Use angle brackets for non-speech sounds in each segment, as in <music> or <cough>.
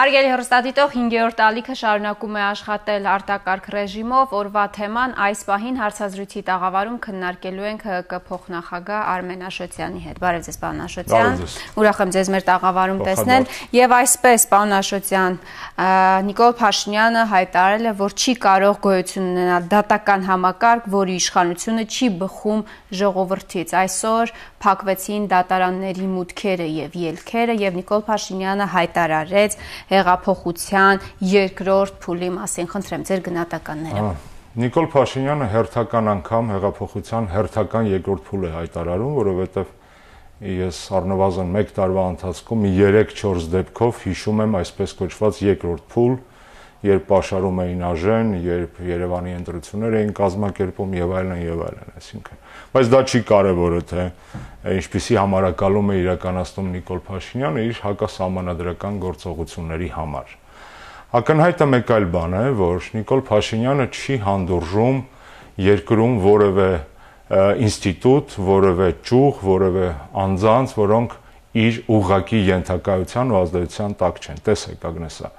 Հարգելի հեռուստադիտող 5-րդ տալիքը շարունակում է աշխատել արտակարգ ռեժիմով։ Օրվա թեման այս պահին հարցազրույցի տաղավարում քննարկելու ենք ՀԿ փոխնախագահ Արմեն Աշոտյանի հետ։ Բարև ձեզ, պարոն Աշոտյան։ Ուրախ եմ ձեզ մեր տաղավարում տեսնել։ Եվ այսպես, պարոն Աշոտյան, Նիկոլ Փաշինյանը հայտարարել է, որ չի կարող գոյություն ունենալ դատական համակարգ, որի իշխանությունը չի բխում ժողովրդից։ Այսօր փակվեցին դատարանների մուտքերը եւ ելքերը եւ Նիկոլ Փաշինյանը հայտարարեց հեղափոխության երկրորդ փուլի մասին։ Խնդրեմ ձեր գնահատականները։ Նիկոլ Փաշինյանը հերթական անգամ հեղափոխության հերթական երկրորդ փուլ է հայտարարում, որովհետև ես առնվազն 1 տարվա ընթացքում 3-4 դեպքով հիշում եմ այսպես կոչված երկրորդ փուլ, երբ պաշարում էին ԱԺ-ն, երբ Երևանի ընտրություններ էին կազմակերպում եւ այլն եւ այլն, այսինքն։ Բայց դա չի կարևորը, թե ինչպիսի համարակալում է իրականացնում Նիկոլ Փաշինյանը իր հակասահմանադրական գործողությունների համար։ Ակնհայտը մեկ այլ բան է, որ Նիկոլ Փաշինյանը չի հանդուրժում երկրում որևէ ինստիտուտ, որևէ ճյուղ, որևէ անձանց, որոնք իր ուղակի յենթակայության ու ազդեցության տակ չեն։ Տեսեք, Ագնեսա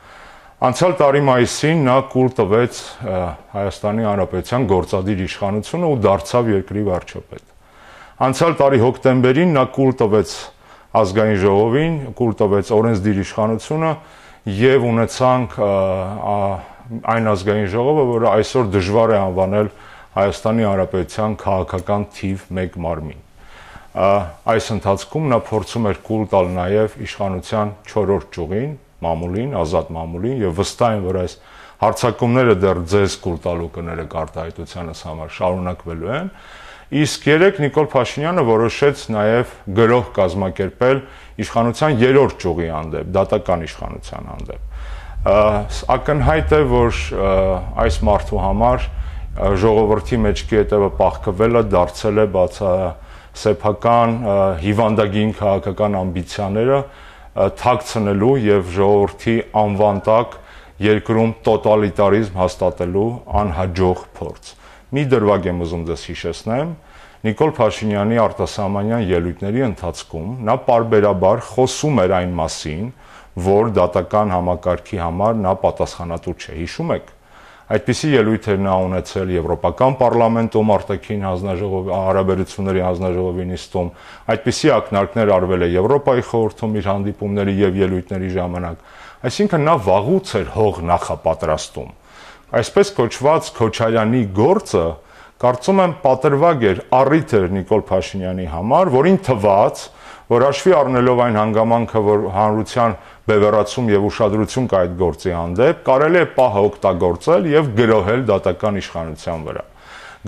Անցյալ տարի մայիսին նա կուլ տվեց Հայաստանի Հանրապետության գործադիր իշխանությունը ու դարձավ երկրի վարչապետ։ Անցյալ տարի հոկտեմբերին նա կուլ տվեց ազգային ժողովին, կուլ տվեց օրենսդիր իշխանությունը եւ ունեցանք այն ազգային ժողովը, որը այսօր դժվար է անվանել Հայաստանի Հանրապետության քաղաքական թիվ 1 մարմին այս ընթացքում նա փորձում էր կուլ տալ նաև իշխանության 4-րդ ճյուղին, մամուլին, ազատ մամուլին եւ վստահ եմ, որ այս հարցակումները դեռ ձեզ կուլ տալու կներեք արտահայտությանս համար շարունակվելու են։ Իսկ երեք Նիկոլ Փաշինյանը որոշեց նաև գրող կազմակերպել իշխանության երրորդ ճյուղի հանդեպ, դատական իշխանության հանդեպ։ Ակնհայտ է, որ այս մարդու համար ժողովրդի մեջքի հետևը պահկվելը դարձել է բացա սեփական հիվանդագին քաղաքական ամբիցիաները թաքցնելու եւ ժողովրդի անվան տակ երկրում տոտալիտարիզմ հաստատելու անհաջող փորձ։ Մի դրվագ եմ ուզում ձեզ հիշեցնեմ։ Նիկոլ Փաշինյանի արտասահմանյան ելույթների ընթացքում նա parberabar խոսում էր այն մասին, որ դատական համակարգի համար նա պատասխանատու չէ։ Հիշում եք Այդպիսի ելույթեր նա ունեցել Եվրոպական պարլամենտում արտաքին հանձնաժողովի հարաբերությունների հանձնաժողովի նիստում, այդպիսի ակնարկներ արվել է Եվրոպայի խորհրդում իր հանդիպումների եւ ելույթների ժամանակ։ Այսինքն նա վաղուց էր հող նախապատրաստում։ Այսպես կոչված Քոչարյանի գործը կարծում եմ պատրվակ էր առիթ էր Նիկոլ Փաշինյանի համար, որին թված, որ հաշվի առնելով այն հանգամանքը, որ հանրության բևեռացում եւ ուշադրություն կա այդ գործի հանդեպ, կարելի է պահը օգտագործել եւ գրոհել դատական իշխանության վրա։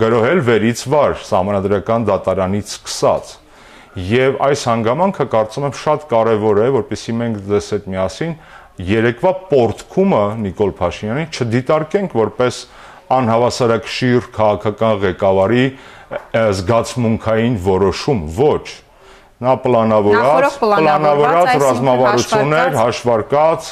Գրոհել վերից վար համանդրական դատարանից սկսած։ Եվ այս հանգամանքը կարծում եմ շատ կարևոր է, որպեսզի մենք դες այդ միասին երեկվա պորտկումը Նիկոլ Փաշինյանի չդիտարկենք որպես անհավասարակշիռ քաղաքական ղեկավարի զգացմունքային որոշում, ոչ նա պլանավորած, պլանավորած ռազմավարություններ, հաշվարկած,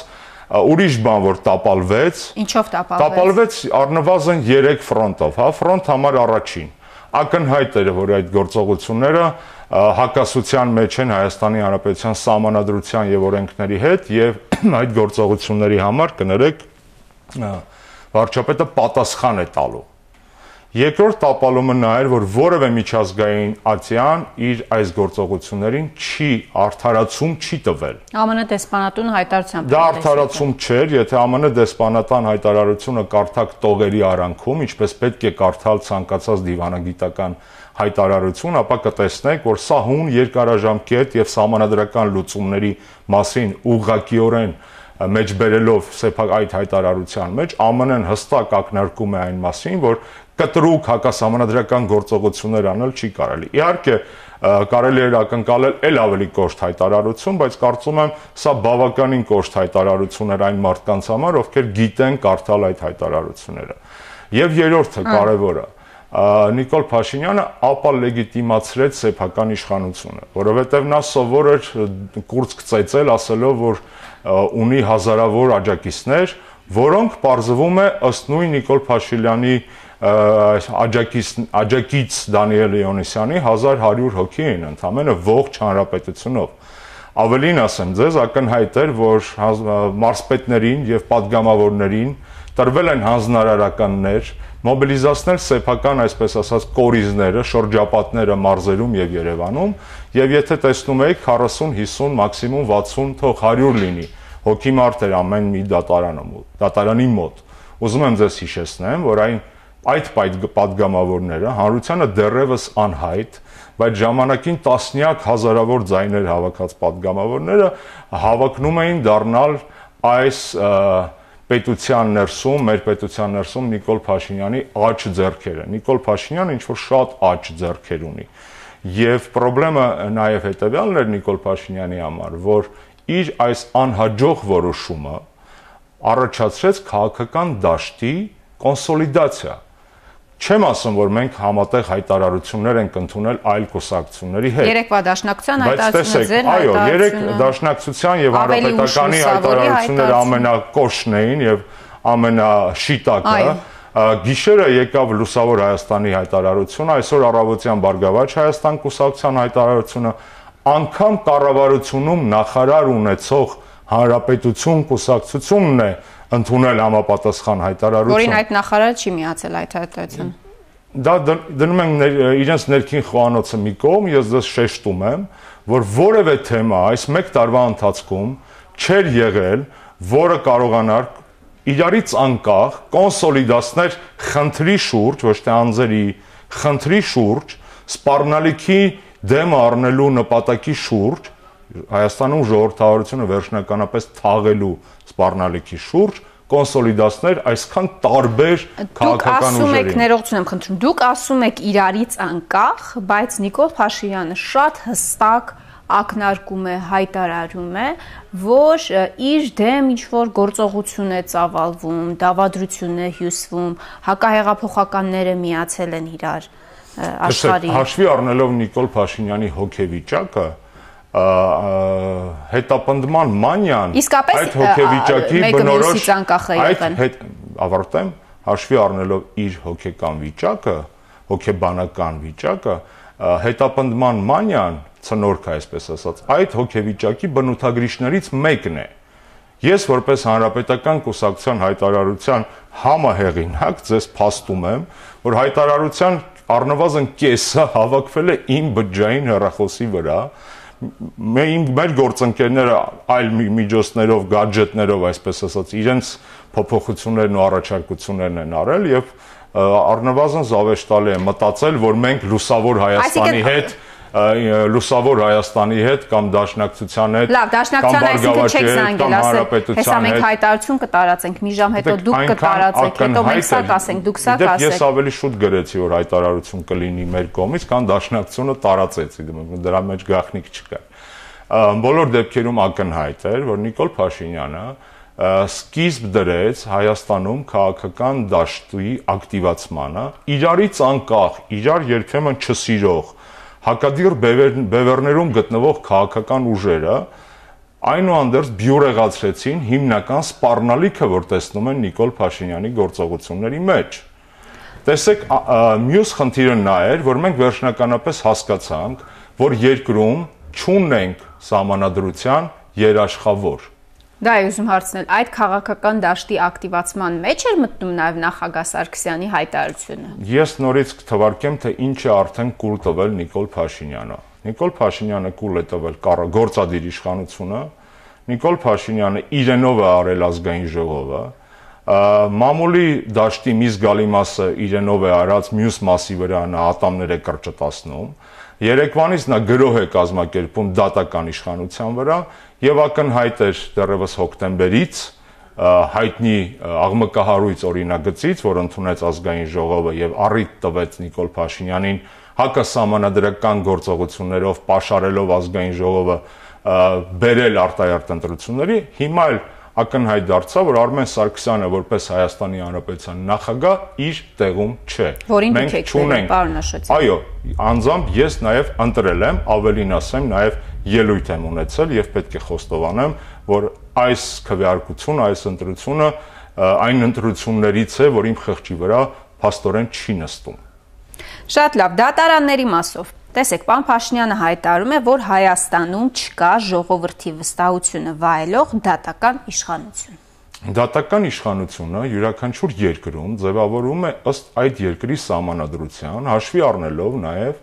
ուրիշ բան որ տապալվեց։ Ինչով տապալվեց։ Տապալվեց առնվազն 3 ֆրոնտով, հա, ֆրոնտ համար առաջին։ Ակնհայտ էր, որ այդ գործողությունները հակասության մեջ են Հայաստանի Հանրապետության սահմանադրության եւ օրենքների հետ եւ <clears throat> այդ գործողությունների համար կներեք վարչապետը պատասխան է տալու Երկրորդ տապալումը նա էր, որ որևէ միջազգային ացիան իր այս գործողություններին չի արդարացում չի տվել։ ԱՄՆ դեսպանատուն հայտարարությամբ Դա արդարացում չէր, եթե ԱՄՆ դեսպանատան հայտարարությունը կարդակ տողերի արանքում, ինչպես պետք է կարդալ ցանկացած դիվանագիտական հայտարարություն, ապա կտեսնեք, որ սա հուն երկարաժամկետ եւ համանadrական լուծումների մասին ուղղակիորեն մեջբերելով սեփակ այդ հայտարարության մեջ ԱՄՆ-ն հստակ ակնարկում է այն մասին, որ կտրուկ հակասահմանադրական գործողություններ անել չի կարելի։ Իհարկե կարելի է ակնկալել ել ավելի կոշտ հայտարարություն, բայց կարծում եմ սա բավականին կոշտ հայտարարություն էր այն մարդկանց համար, ովքեր գիտեն կարդալ այդ հայտարարությունները։ Եվ երրորդը կարևորը. Նիկոլ Փաշինյանը ապա լեգիտիմացրեց սեփական իշխանությունը, որովհետև նա սովոր էր կուրծք ծեծել, ասելով, որ ունի հազարավոր աջակիցներ, որոնք պարզվում է ըստ նույն Նիկոլ Փաշինյանի աջակից աջակից Դանիել Լեոնիսյանի 1100 հոգի էին ընդամենը ողջ հանրապետությունով։ Ավելին ասեմ, ձեզ ակնհայտ էր, որ մարսպետներին եւ падգամավորներին տրվել են հանձնարարականներ, մոբիլիզացնել սեփական, այսպես ասած, կորիզները, շրջապատները մարզերում եւ Երևանում, եւ եթե տեսնում եք 40, 50, մաքսիմում 60, թող 100 լինի, հոգի մարդ էր ամեն մի դատարանում, դատարանի մոտ։ Ուզում եմ ձեզ հիշեցնեմ, որ այն այդ падգամավորները հանրությանը դեռևս անհայտ, բայց ժամանակին տասնյակ հազարավոր ձայներ հավաքած падգամավորները հավակնում էին դառնալ այս պետության ներսում, մեր պետության ներսում Նիկոլ Փաշինյանի աճ ձեռքերը։ Նիկոլ Փաշինյանը ինչ որ շատ աճ ձեռքեր ունի։ Եվ խնդրեմը նաև հետեւյալն էր Նիկոլ Փաշինյանի համար, որ իր այս անհաջող որոշումը առաջացրեց քաղաքական դաշտի կոնսոլիդացիա Չեմ ասում, որ մենք համատեղ հայտարարություններ ենք ընդունել այլ կուսակցությունների հետ։ Երեկվա դաշնակցության հայտարարությունը ձեր հայտարարությունը։ Այո, երեք դաշնակցության եւ հանրապետականի հայտարարությունները ամենակոշն էին եւ ամենաշիտակը։ Գիշերը եկավ Լուսավոր Հայաստանի հայտարարությունը, այսօր առավոտյան Բարգավաճ Հայաստան կուսակցության հայտարարությունը, անգամ կառավարությունում նախարար ունեցող հանրապետություն կուսակցությունն է ընդունել համապատասխան հայտարարություն։ Որին այդ նախարարը չի միացել այդ հայտարարության։ Դա դնում են իրենց ներքին խոհանոցը մի կողմ, ես դες շեշտում եմ, որ որևէ թեմա այս 1 տարվա ընթացքում չէր եղել, որը կարողանար իրարից անկախ կոնսոլիդացնել խնդրի շուրջ, ոչ թե անձերի խնդրի շուրջ, սպառնալիքի դեմ առնելու նպատակի շուրջ Հայաստանում ժողովրդավարությունը վերջնականապես թաղելու սպառնալիքի շուրջ կոնսոլիդացներ այսքան տարբեր քաղաքական ուժերի։ Դուք ասում եք, ներողություն եմ խնդրում, դուք ասում եք իրարից անկախ, բայց Նիկոլ Փաշինյանը շատ հստակ ակնարկում է, հայտարարում է, որ իր դեմ ինչ որ գործողություն է ծավալվում, դավադրություն է հյուսվում, հակահեղափոխականները միացել են իրար աշխարհի։ Հաշվի առնելով Նիկոլ Փաշինյանի հոգեվիճակը, հետապնդման մանյան այդ հոգեվիճակի բնորոշ այդ ավարտեմ հաշվի առնելով իր հոգեկան վիճակը, հոգեբանական վիճակը, հետապնդման մանյան ցնորք այսպես ասած, այդ հոգեվիճակի բնութագրիչներից մեկն է։ Ես որպես հանրապետական կուսակցության հայտարարության համահեղինակ ձեզ փաստում եմ, որ հայտարարության առնվազն կեսը հավաքվել է իմ բջջային հեռախոսի վրա, մենք մեր գործընկերները այլ միջոցներով, գadgetներով, այսպես ասած, իրենց փոփոխություններն ու առաջարկություններն են արել եւ առնվազն զավեշտալի է մտածել, որ մենք լուսավոր Հայաստանի հետ լուսավոր Հայաստանի հետ կամ Դաշնակցության հետ Լավ, Դաշնակցության այսինքն չեք զանգել, ասել, հեսա մենք հայտարարություն կտարածենք, մի ժամ հետո դուք կտարածեք, հետո մենք սա կասենք, դուք սա կասեք։ Ես ավելի շուտ գրեցի, որ հայտարարություն կլինի մեր կողմից, քան Դաշնակցությունը տարածեցի, դրա մեջ գաղտնիք չկա։ Բոլոր դեպքերում ակնհայտ էր, որ Նիկոլ Փաշինյանը սկիզբ դրեց Հայաստանում քաղաքական դաշտի ակտիվացմանը, իրարից անկախ, իրար երբեմն չսիրող հակադիր բևերներում գտնվող քաղաքական ուժերը այնուանդերձ բյուրեղացրեցին հիմնական սպառնալիքը, որ տեսնում են Նիկոլ Փաշինյանի գործողությունների մեջ։ Տեսեք, մյուս խնդիրը նա էր, որ մենք վերջնականապես հասկացանք, որ երկրում չունենք սահմանադրության երաշխավոր Դա է ուզում հարցնել, այդ քաղաքական դաշտի ակտիվացման մեջ էր մտնում նաև նախագահ Սարգսյանի հայտարարությունը։ Ես նորից կթվարկեմ, թե ինչ է արդեն կուլ տվել Նիկոլ Փաշինյանը։ Նիկոլ Փաշինյանը կուլ է տվել գործադիր իշխանությունը, Նիկոլ Փաշինյանը իրենով է արել ազգային ժողովը, մամուլի դաշտի մի զգալի մասը իրենով է արած, մյուս մասի վրա նա ատամներ է կրճտացնում Երեկվանից նա գրոհ է կազմակերպում դատական իշխանության վրա եւ ակնհայտ էր դեռևս հոկտեմբերից հայտնի աղմկահարույց օրինագծից, որ ընդունեց ազգային ժողովը եւ առիթ տվեց Նիկոլ Փաշինյանին հակասահմանադրական գործողություններով պաշարելով ազգային ժողովը բերել արտահերտ ընտրությունների, հիմա էլ ակնհայտ դարձավ, որ Արմեն Սարգսյանը որպես Հայաստանի Հանրապետության նախագահ իր տեղում չէ։ Որին եք չունենք, պարոն Աշոտյան։ Այո, անձամբ ես նաև ընտրել եմ, ավելին ասեմ, նաև ելույթ եմ ունեցել եւ պետք է խոստովանեմ, որ այս քվեարկությունը, այս ընտրությունը այն ընտրություններից է, որ իմ խղճի վրա փաստորեն չի նստում։ Շատ լավ, դատարանների մասով Տեսեք, պարոն Փաշինյանը հայտարարում է, որ Հայաստանում չկա ժողովրդի վստահությունը վայելող դատական իշխանություն։ Դատական իշխանությունը յուրաքանչյուր երկրում ձևավորվում է ըստ այդ երկրի սահմանադրության, հաշվի առնելով նաև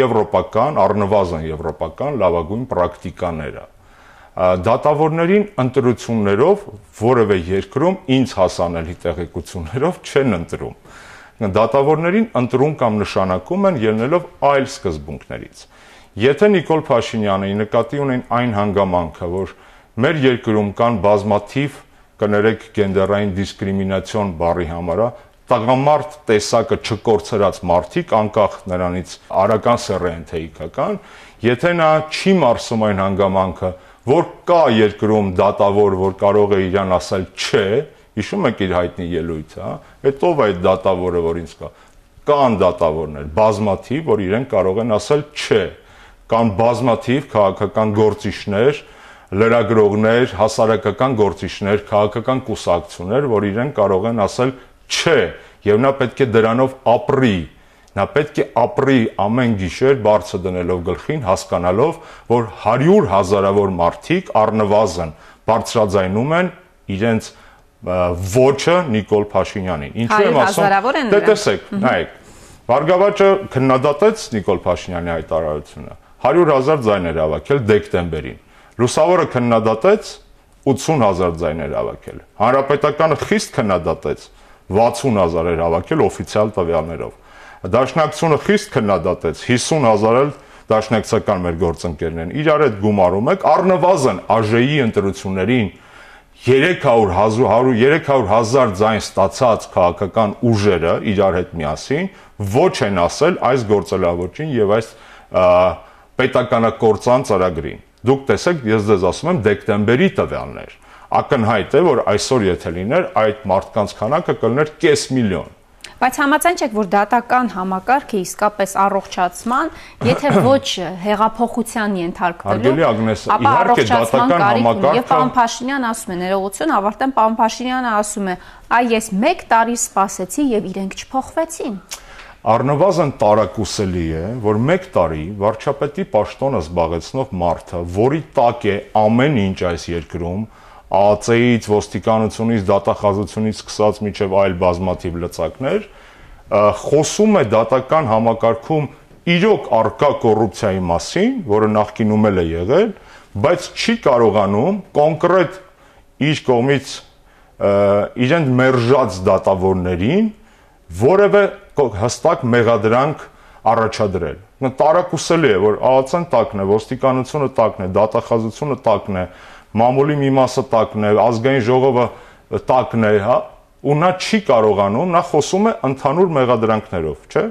եվրոպական, առնվազն եվրոպական լավագույն պրակտիկաները դատավորներին ընտրություններով որևէ երկրում ինձ հասանելի տեղեկություններով չեն ընտրում դատավորներին ընտրում կամ նշանակում են ելնելով այլ սկզբունքներից։ Եթե Նիկոլ Փաշինյանը նկատի ունեն այն հանգամանքը, որ մեր երկրում կան բազմաթիվ կներեք գենդերային դիսկրիմինացիոն բառի համարա տղամարդ տեսակը չկորցրած մարդիկ անկախ նրանից արական սեռեն թե իքական, եթե նա չի մարսում այն հանգամանքը, որ կա երկրում դատավոր, որ կարող է իրան ասել չէ, հիշում եք իր հայտնի ելույթը, հա, այդ ով այդ դատավորը, որ ինձ կա։ Կան դատավորներ, բազմաթիվ, որ իրեն կարող են ասել չէ։ Կան բազմաթիվ քաղաքական գործիչներ, լրագրողներ, հասարակական գործիչներ, քաղաքական կուսակցություններ, որ իրեն կարող են ասել չէ, եւ նա պետք է դրանով ապրի։ Նա պետք է ապրի ամեն գիշեր բարձը դնելով գլխին, հասկանալով, որ 100 հազարավոր մարդիկ առնվազն բարձրաձայնում են իրենց ոչը Նիկոլ Փաշինյանին։ Ինչու եմ ասում։ Դե տեսեք, նայեք։ Վարգավաճը քննադատեց Նիկոլ Փաշինյանի հայտարարությունը։ 100.000 ձայներ հավաքել դեկտեմբերին։ Լուսավորը քննադատեց 80.000 ձայներ հավաքել։ Հանրապետականը խիստ քննադատեց 60.000 էր հավաքել օֆիցիալ տվյալներով։ Դաշնակցությունը խիստ քննադատեց 50.000 էլ դաշնակցական մեր գործընկերներն իրար հետ գումարում եք առնվազն ԱԺ-ի ընտրություններին 300 300 հազար ձայն ստացած քաղաքական ուժերը իրար հետ միասին ոչ են ասել այս գործելավոճին եւ այս պետականակորցան ծրագրին։ Դուք տեսեք, ես ձեզ ասում եմ դեկտեմբերի տվյալներ։ Ակնհայտ է, որ այսօր եթե լիներ այդ մարդկանց քանակը կլներ կես միլիոն Բայց համաձայն չեք, որ դատական համակարգը իսկապես առողջացման, եթե <coughs> ոչ հեղափոխության ենթարկվելու, Ագնես, իհարկե դատական համակարգը եւ պարոն Փաշինյան ասում է, ներողություն, ավարտեմ, պարոն Փաշինյանը ասում է, այ ես 1 տարի սպասեցի եւ իրենք չփոխվեցին։ Առնվազն տարակուսելի է, որ 1 տարի վարչապետի պաշտոնը զբաղեցնող մարդը, որի տակ է ամեն ինչ այս երկրում, ԱԱՑ-ից, ոստիկանությունից, դատախազությունից սկսած միջև այլ բազմաթիվ լծակներ, խոսում է դատական համակարգում իրոք արկա կոռուպցիայի մասին, որը նախկինում էլ է եղել, բայց չի կարողանում կոնկրետ իր կողմից իրեն մերժած դատավորներին որևէ հստակ մեղադրանք առաջադրել։ Նա տարակուսելի է, որ ԱԱՑ-ն տակն է, ոստիկանությունը տակն է, դատախազությունը տակն է, մամուլի մի մասը տակն է, ազգային ժողովը տակն է, հա, ու նա չի կարողանում, նա խոսում է ընդհանուր մեղադրանքներով, չէ՞։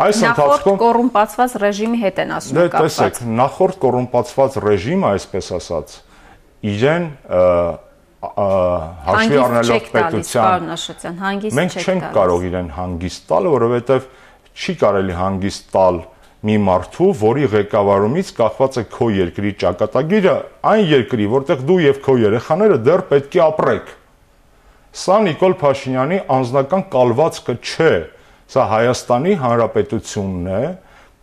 Այս ընթացքում կոռումպացված ռեժիմի հետ են ասում կապված։ Դե տեսեք, նախորդ կոռումպացված ռեժիմը, այսպես ասած, իրեն հաշվի առնելով պետության մենք չենք կարող իրեն հանգիստ տալ, որովհետև չի կարելի հանգիստ տալ մի մարդու, որի ղեկավարումից կախված է քո երկրի ճակատագիրը, այն երկրի, որտեղ դու եւ քո երեխաները դեռ պետք է ապրեք։ Սա Նիկոլ Փաշինյանի անձնական կալվածքը չէ, սա Հայաստանի Հանրապետությունն է,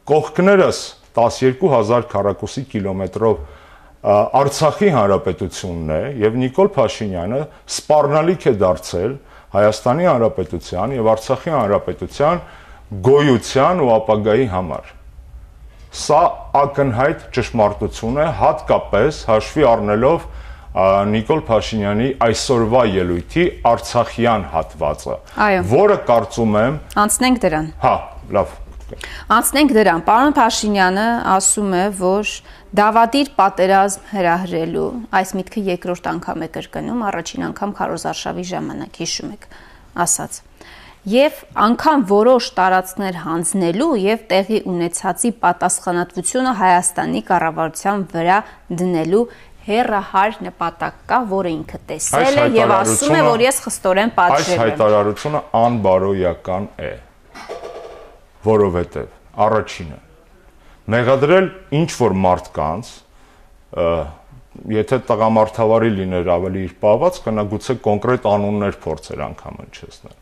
կողքներս 12000 քառակուսի կիլոմետրով Արցախի Հանրապետությունն է եւ Նիկոլ Փաշինյանը սպառնալիք է դարձել Հայաստանի Հանրապետության եւ Արցախի Հանրապետության գոյության ու ապագայի համար Սա ակնհայտ ճշմարտություն է, հատկապես հաշվի առնելով Նիկոլ Փաշինյանի այսօրվա ելույթի Արցախյան հատվածը, որը կարծում եմ անցնենք դրան։ Հա, լավ։ Անցնենք դրան։ Պարոն Փաշինյանը ասում է, որ դավադիր պատերազմ հրահրելու այս միտքը երկրորդ անգամ է կրկնում, առաջին անգամ քարոզարշավի ժամանակ, հիշում եք, ասաց եւ անգամ որոշ տարածքներ հանձնելու եւ տեղի ունեցածի պատասխանատվությունը Հայաստանի կառավարության վրա դնելու հերահար նպատակ կա, որը ինքը տեսել է եւ ասում է, որ ես խստորեն պատժել եմ։ Այս հայտարարությունը անբարոյական է, որովհետեւ առաջինը մեղադրել ինչ որ մարդկանց եթե տղամարդավարի լիներ ավելի իր պահված, կնա գուցե կոնկրետ անուններ փորձեր անգամ հնչեցնել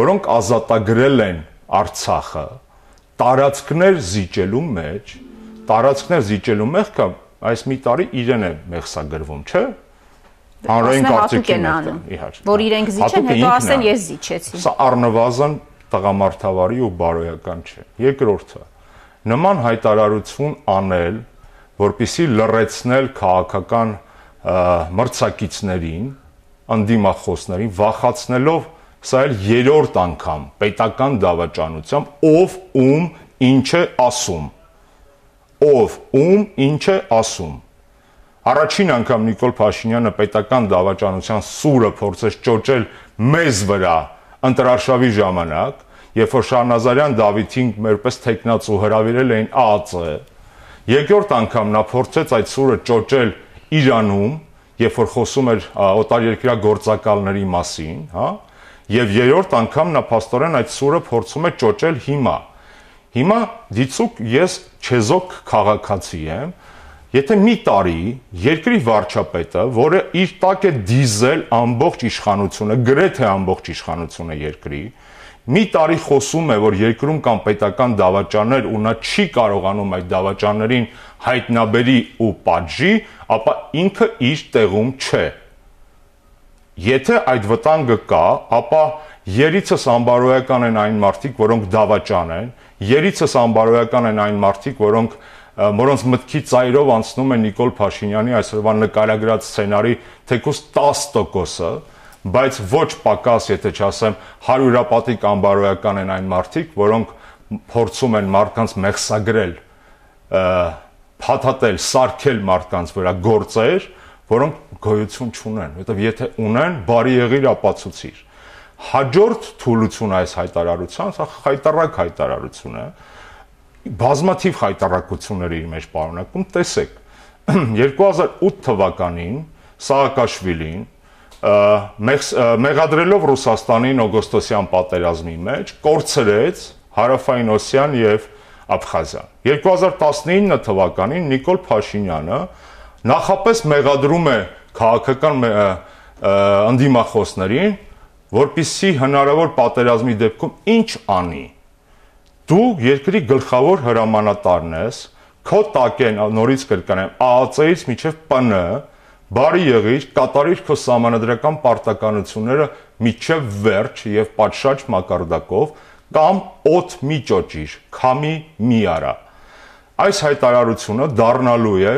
որոնք ազատագրել են Արցախը տարածքներ զիջելու մեջ, տարածքներ զիջելու մեղքը այս մի տարի իրեն է մեղսագրվում, չէ՞։ Հանրային կարծիքի մեջ, որ իրենք զիջեն, հետո ասեն ես զիջեցի։ Սա առնվազն տղամարդավարի ու բարոյական չէ։ Երկրորդը. Նման հայտարարություն անել, որpիսի լրացնել քաղաքական մրցակիցներին, անդիմախոսներին, վախացնելով սա էլ երրորդ անգամ պետական դավաճանությամբ ով ում ինչ է ասում ով ում ինչ է ասում Առաջին անգամ Նիկոլ Փաշինյանը պետական դավաճանության սուրը փորձեց ճոճել մեզ վրա ընտրարշավի ժամանակ, երբ որ Շահնազարյան Դավիթին մերպես տեխնացու հրավիրել էին ԱԱՑ, երկրորդ անգամ նա փորձեց այդ սուրը ճոճել Իրանում, երբ որ խոսում էր օտարերկրյա գործակալների մասին, հա, եւ երրորդ անգամ նա փաստորեն այդ սուրը փորձում է ճոճել հիմա։ Հիմա դիցուկ ես չեզոք քաղաքացի եմ, Եթե մի տարի երկրի վարչապետը, որը իր տակ է դիզել ամբողջ իշխանությունը, գրեթե ամբողջ իշխանությունը երկրի, մի տարի խոսում է, որ երկրում կան պետական դավաճաններ ու նա չի կարողանում այդ դավաճաններին հայտնաբերի ու պատժի, ապա ինքը իր տեղում չէ։ Եթե այդ վտանգը կա, ապա երիցս ամբարոյական են այն մարդիկ, որոնք դավաճան են, երիցս ամբարոյական են այն մարդիկ, որոնք որոնց մտքի ծայրով անցնում է Նիկոլ Փաշինյանի այսօրվա նկարագրած սցենարի թեկուզ 10%-ը, բայց ոչ պակաս, եթե չասեմ, հարյուրապատիկ ամբարոյական են այն մարդիկ, որոնք փորձում են մարդկանց մեղսագրել, փաթաթել, սարքել մարդկանց վրա գործեր, որոնք գոյություն չունեն, որովհետև եթե ունեն, բարի եղիր ապացուցիր։ Հաջորդ թուլություն այս հայտարարության, սա հայտարարակ հայտարարություն է, բազմաթիվ հայտարարություններ իր մեջ պարունակում, տեսեք <clears throat> 2008 թվականին Սահակաշվիլին մեղադրելով Ռուսաստանին օգոստոսյան պատերազմի մեջ կորցրեց Հարավային Օսիան եւ Աբխազիան։ 2019 թվականին Նիկոլ Փաշինյանը նախապես մեղադրում է քաղաքական անդիմախոսներին, որpիսի հնարավոր պատերազմի դեպքում ինչ անի դու երկրի գլխավոր հրամանատարն ես, քո տակ են նորից կրկնեմ, ԱԱՑ-ից միջև ՊՆ, բարի եղիր, կատարիր քո համանadrական պարտականությունները միջև վերջ եւ պատշաճ մակարդակով կամ օդ մի ճոճիր, քամի մի արա։ Այս հայտարարությունը դառնալու է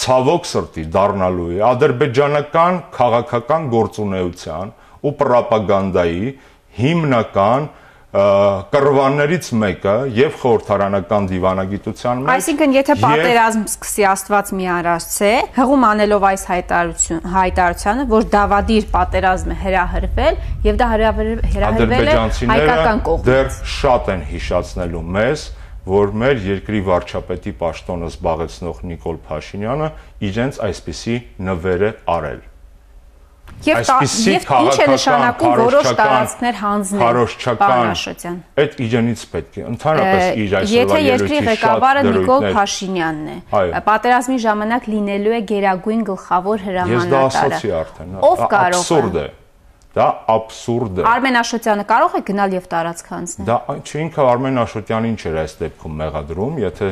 ցավոք սրտի դառնալու է ադրբեջանական քաղաքական գործունեության ու ռոպագանդայի հիմնական կռվաններից մեկը եւ խորհրդարանական դիվանագիտության մեջ Այսինքն եթե պատերազմ սկսի Աստված մի արարցե հղում անելով այս հայտարարություն հայտարարությանը որ դավադիր պատերազմը հրահրվել եւ դա հրահրվել է հայկական կողմից դեռ շատ են հիշացնելու մեզ որ մեր երկրի վարչապետի պաշտոնը զբաղեցնող Նիկոլ Փաշինյանը իրենց այսպիսի նվեր է արել Եվ եւ ինչ է նշանակում որոշ տարածքներ հանձնել Պարաշոտյան։ Այդ իջանից պետք է ընդհանրապես իր այսօրվա Եթե երկրի ղեկավարը Նիկոլ Փաշինյանն է, պատերազմի ժամանակ լինելու է գերագույն գլխավոր հրամանատարը։ Ես դա ասացի արդեն։ Ով կարող է։ Աբսուրդ է։ Դա աբսուրդ է։ Արմեն Աշոտյանը կարող է գնալ եւ տարածք հանձնել։ Դա չինքը Արմեն Աշոտյանին չէր այս դեպքում մեղադրում, եթե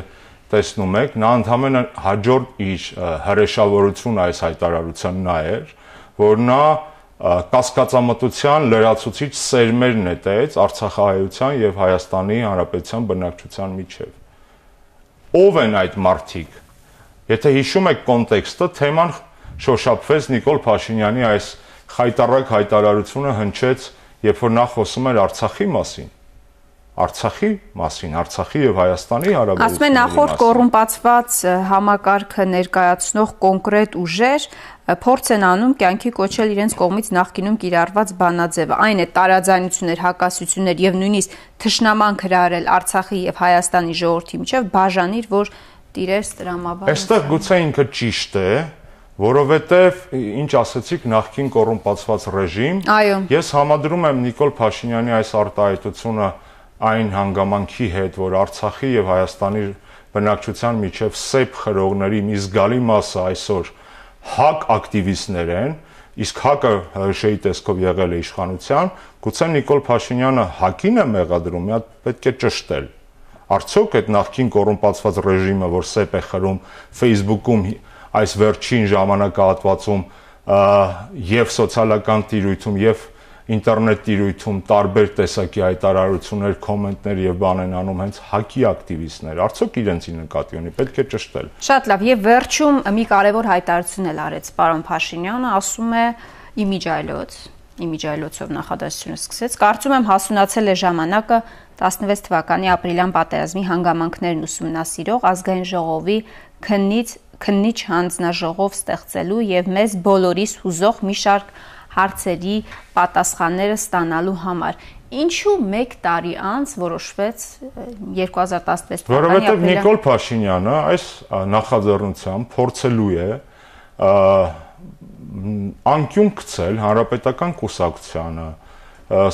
տեսնում եք, նա ընդհանրապես հաջորդ իր հրեշավորությունը այս հայտարարության նա էր, որ նա կասկածամտության լրացուցիչ սերմեր նետեց Արցախահայության եւ Հայաստանի Հանրապետության բնակչության միջև։ Ով են այդ մարդիկ։ Եթե հիշում եք կոնտեքստը, թեման շոշափվեց Նիկոլ Փաշինյանի այս խայտարակ հայտարարությունը հնչեց, երբ որ նա խոսում էր Արցախի մասին Արցախի մասին, Արցախի եւ Հայաստանի հարաբերությունների մասին։ Ասում են նախորդ կոռումպացված համակարգը ներկայացնող կոնկրետ ուժեր փորձ են անում կյանքի կոչել իրենց կողմից նախկինում կիրառված բանաձևը։ Այն է տարաձայնություններ, հակասություններ եւ նույնիսկ թշնամանք հրահրել Արցախի եւ Հայաստանի ժողովրդի միջև բաժանիր, որ տիրես տրամաբան։ Այստեղ գուցե ինքը ճիշտ է, որովհետև ինչ ասացիք նախքին կոռումպացված ռեժիմ, ես համադրում եմ Նիկոլ Փաշինյանի այս արտահայտությունը այն հանգամանքի հետ, որ Արցախի եւ Հայաստանի բնակչության միջև սեփ խրողների մի զգալի մասը այսօր հակ ակտիվիստներ են, իսկ հակը հրշեի տեսքով եղել է իշխանության, գուցե Նիկոլ Փաշինյանը հակին է մեղադրում, հատ պետք է ճշտել։ Արդյոք այդ նախքին կոռումպացված ռեժիմը, որ սեպ է խրում Facebook-ում այս վերջին ժամանակահատվածում եւ սոցիալական տիրույթում եւ ինտերնետ տիրույթում տարբեր տեսակի հայտարարություններ, կոմենտներ եւ բան են անում հենց հակի ակտիվիստներ։ Արդյոք իրենցի նկատի ունի, պետք է ճշտել։ Շատ լավ, եւ վերջում մի կարևոր հայտարարություն էլ արեց պարոն Փաշինյանը, ասում է իմիջայլոց, իմիջայլոցով նախադասությունը սկսեց։ Կարծում եմ հասունացել է ժամանակը 16 թվականի ապրիլյան պատերազմի հանգամանքներն ուսումնասիրող ազգային ժողովի քննից քննիչ հանձնաժողով ստեղծելու եւ մեզ բոլորիս հուզող մի շարք հարցերի պատասխանները ստանալու համար։ Ինչու 1 տարի անց որոշվեց 2016 թվականի Որովհետև Նիկոլ Փաշինյանը այս նախաձեռնությամբ փորձելու է անկյուն գցել հանրապետական կուսակցությանը,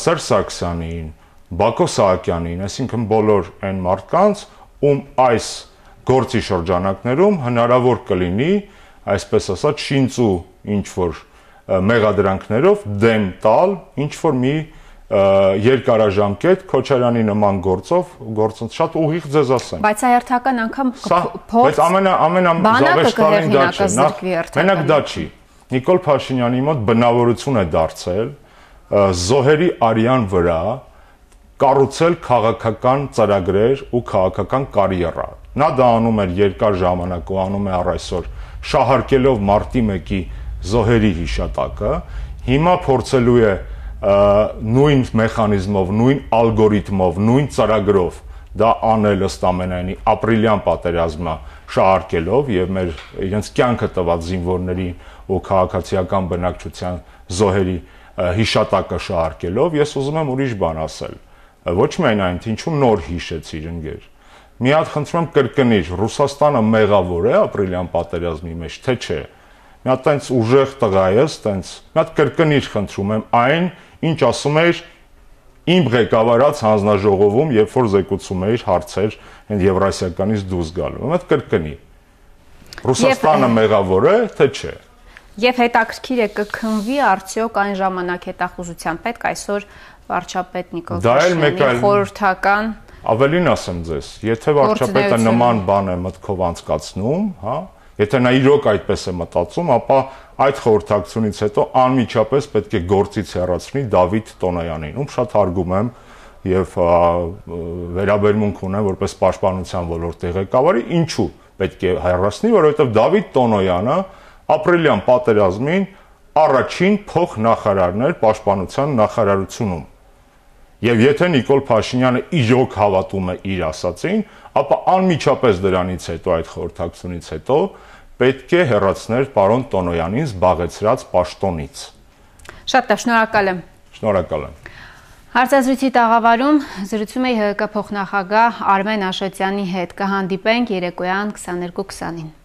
Սերժ Սարգսյանին, Բակո Սահակյանին, այսինքն բոլոր այն մարդկանց, ում այս գործի շրջանակներում հնարավոր կլինի, այսպես ասած, շինծու ինչ որ մեղադրանքներով դեմ տալ ինչ որ մի երկարաժամկետ Քոչարյանի նման գործով գործընթաց շատ ուղիղ ձեզ ասեմ բայց այերթական անգամ փորձ բայց ամենա ամենազավեշտալին դա չէ նախ մենակ դա չի Նիկոլ Փաշինյանի մոտ բնավորություն է դարձել զոհերի արյան վրա կառուցել քաղաքական ծրագրեր ու քաղաքական կարիերա նա դա անում էր երկար ժամանակ ու անում է առ այսօր շահարկելով մարտի 1-ի զոհերի հիշատակը, հիմա փորձելու է նույն մեխանիզմով, նույն ալգորիթմով, նույն ծրագրով դա անել ըստ ամենայնի ապրիլյան պատերազմը շահարկելով եւ մեր իրենց կյանքը տված զինվորների ու քաղաքացիական բնակչության զոհերի հիշատակը շահարկելով ես ուզում եմ ուրիշ բան ասել ոչ միայն այն թե ինչու նոր հիշեցիր ընկեր մի հատ խնդրում եմ կրկնիր ռուսաստանը մեղավոր է ապրիլյան պատերազմի մեջ թե չէ մի հատ տենց ուժեղ տղա ես, տենց մի հատ կրկնիր խնդրում եմ այն, ինչ ասում էր իմ ղեկավարած հանձնաժողովում, երբ որ զեկուցում էիր հարցեր այն Եվրասիականից դուրս գալու։ Մի հատ կրկնի։ Ռուսաստանը մեղավոր է, թե չէ։ Եվ հետաքրքիր է կքնվի արդյոք այն ժամանակ հետախուզության պետք այսօր վարչապետ Նիկոլ Փաշինյանի խորհրդական ավելին ասեմ ձեզ, եթե վարչապետը նման բան է մտքով անցկացնում, հա, Եթե նա իրոք այդպես է մտածում, ապա այդ խորհրդակցությունից հետո անմիջապես պետք է գործից հեռացնի Դավիթ Տոնոյանին, ում շատ հարգում եմ եւ վերաբերմունք ունեմ որպես պաշտպանության ոլորտի ղեկավարի, ինչու պետք է հեռացնի, որովհետեւ Դավիթ Տոնոյանը ապրիլյան պատերազմին առաջին փոխնախարարն էր պաշտպանության նախարարությունում Եվ եթե Նիկոլ Փաշինյանը իրոք հավատում է իր ասացին, ապա անմիջապես դրանից հետո այդ խորհրդակցությունից հետո պետք է հեռացներ պարոն Տոնոյանին զբաղեցրած պաշտոնից։ Շատ լավ, շնորհակալ եմ։ Շնորհակալ եմ։ Հարցազրույցի տաղավարում զրուցում էի ՀԿ փոխնախագահ Արմեն Աշոտյանի հետ։ Կհանդիպենք երեկոյան 22:20-ին։